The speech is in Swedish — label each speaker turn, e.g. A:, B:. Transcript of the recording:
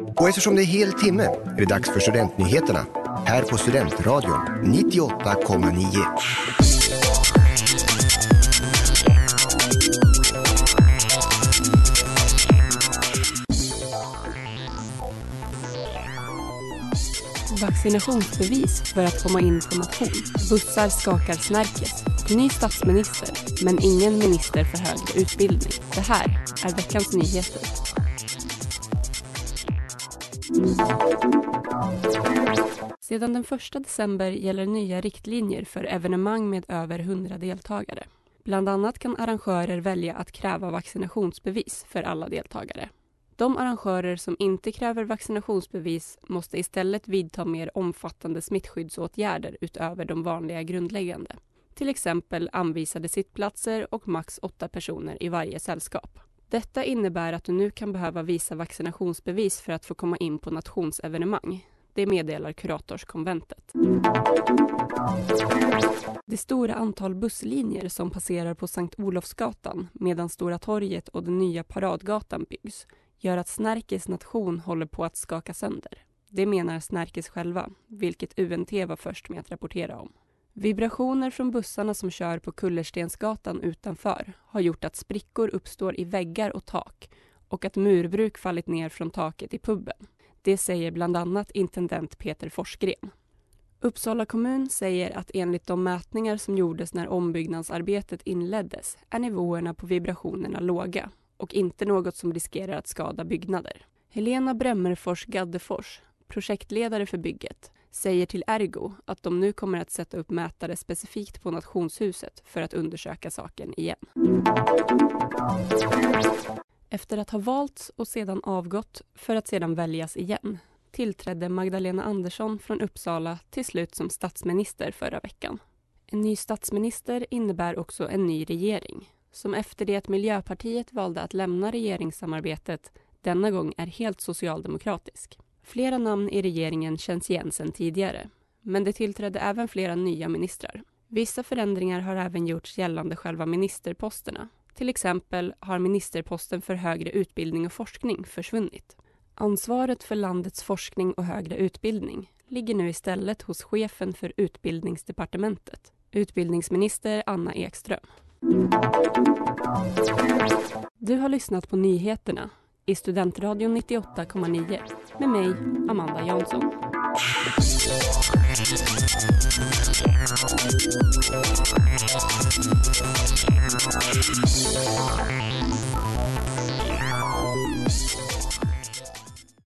A: Och eftersom det är hel timme är det dags för Studentnyheterna här på Studentradion 98,9.
B: Vaccinationsbevis för att komma in på nation. Bussar skakar Snärkes. Ny statsminister, men ingen minister för högre utbildning. Det här är veckans nyheter. Sedan den 1 december gäller nya riktlinjer för evenemang med över 100 deltagare. Bland annat kan arrangörer välja att kräva vaccinationsbevis för alla deltagare. De arrangörer som inte kräver vaccinationsbevis måste istället vidta mer omfattande smittskyddsåtgärder utöver de vanliga grundläggande. Till exempel anvisade sittplatser och max åtta personer i varje sällskap. Detta innebär att du nu kan behöva visa vaccinationsbevis för att få komma in på nationsevenemang. Det meddelar kuratorskonventet. Det stora antal busslinjer som passerar på Sankt Olofsgatan medan Stora torget och den nya Paradgatan byggs gör att Snärkes nation håller på att skaka sönder. Det menar Snärkes själva, vilket UNT var först med att rapportera om. Vibrationer från bussarna som kör på Kullerstensgatan utanför har gjort att sprickor uppstår i väggar och tak och att murbruk fallit ner från taket i puben. Det säger bland annat intendent Peter Forsgren. Uppsala kommun säger att enligt de mätningar som gjordes när ombyggnadsarbetet inleddes är nivåerna på vibrationerna låga och inte något som riskerar att skada byggnader. Helena Bremmerfors Gaddefors, projektledare för bygget, säger till Ergo att de nu kommer att sätta upp mätare specifikt på Nationshuset för att undersöka saken igen. Efter att ha valts och sedan avgått för att sedan väljas igen tillträdde Magdalena Andersson från Uppsala till slut som statsminister förra veckan. En ny statsminister innebär också en ny regering som efter det att Miljöpartiet valde att lämna regeringssamarbetet denna gång är helt socialdemokratisk. Flera namn i regeringen känns igen sedan tidigare, men det tillträdde även flera nya ministrar. Vissa förändringar har även gjorts gällande själva ministerposterna. Till exempel har ministerposten för högre utbildning och forskning försvunnit. Ansvaret för landets forskning och högre utbildning ligger nu istället hos chefen för utbildningsdepartementet, utbildningsminister Anna Ekström. Du har lyssnat på nyheterna i Studentradion 98,9 med mig, Amanda Jansson.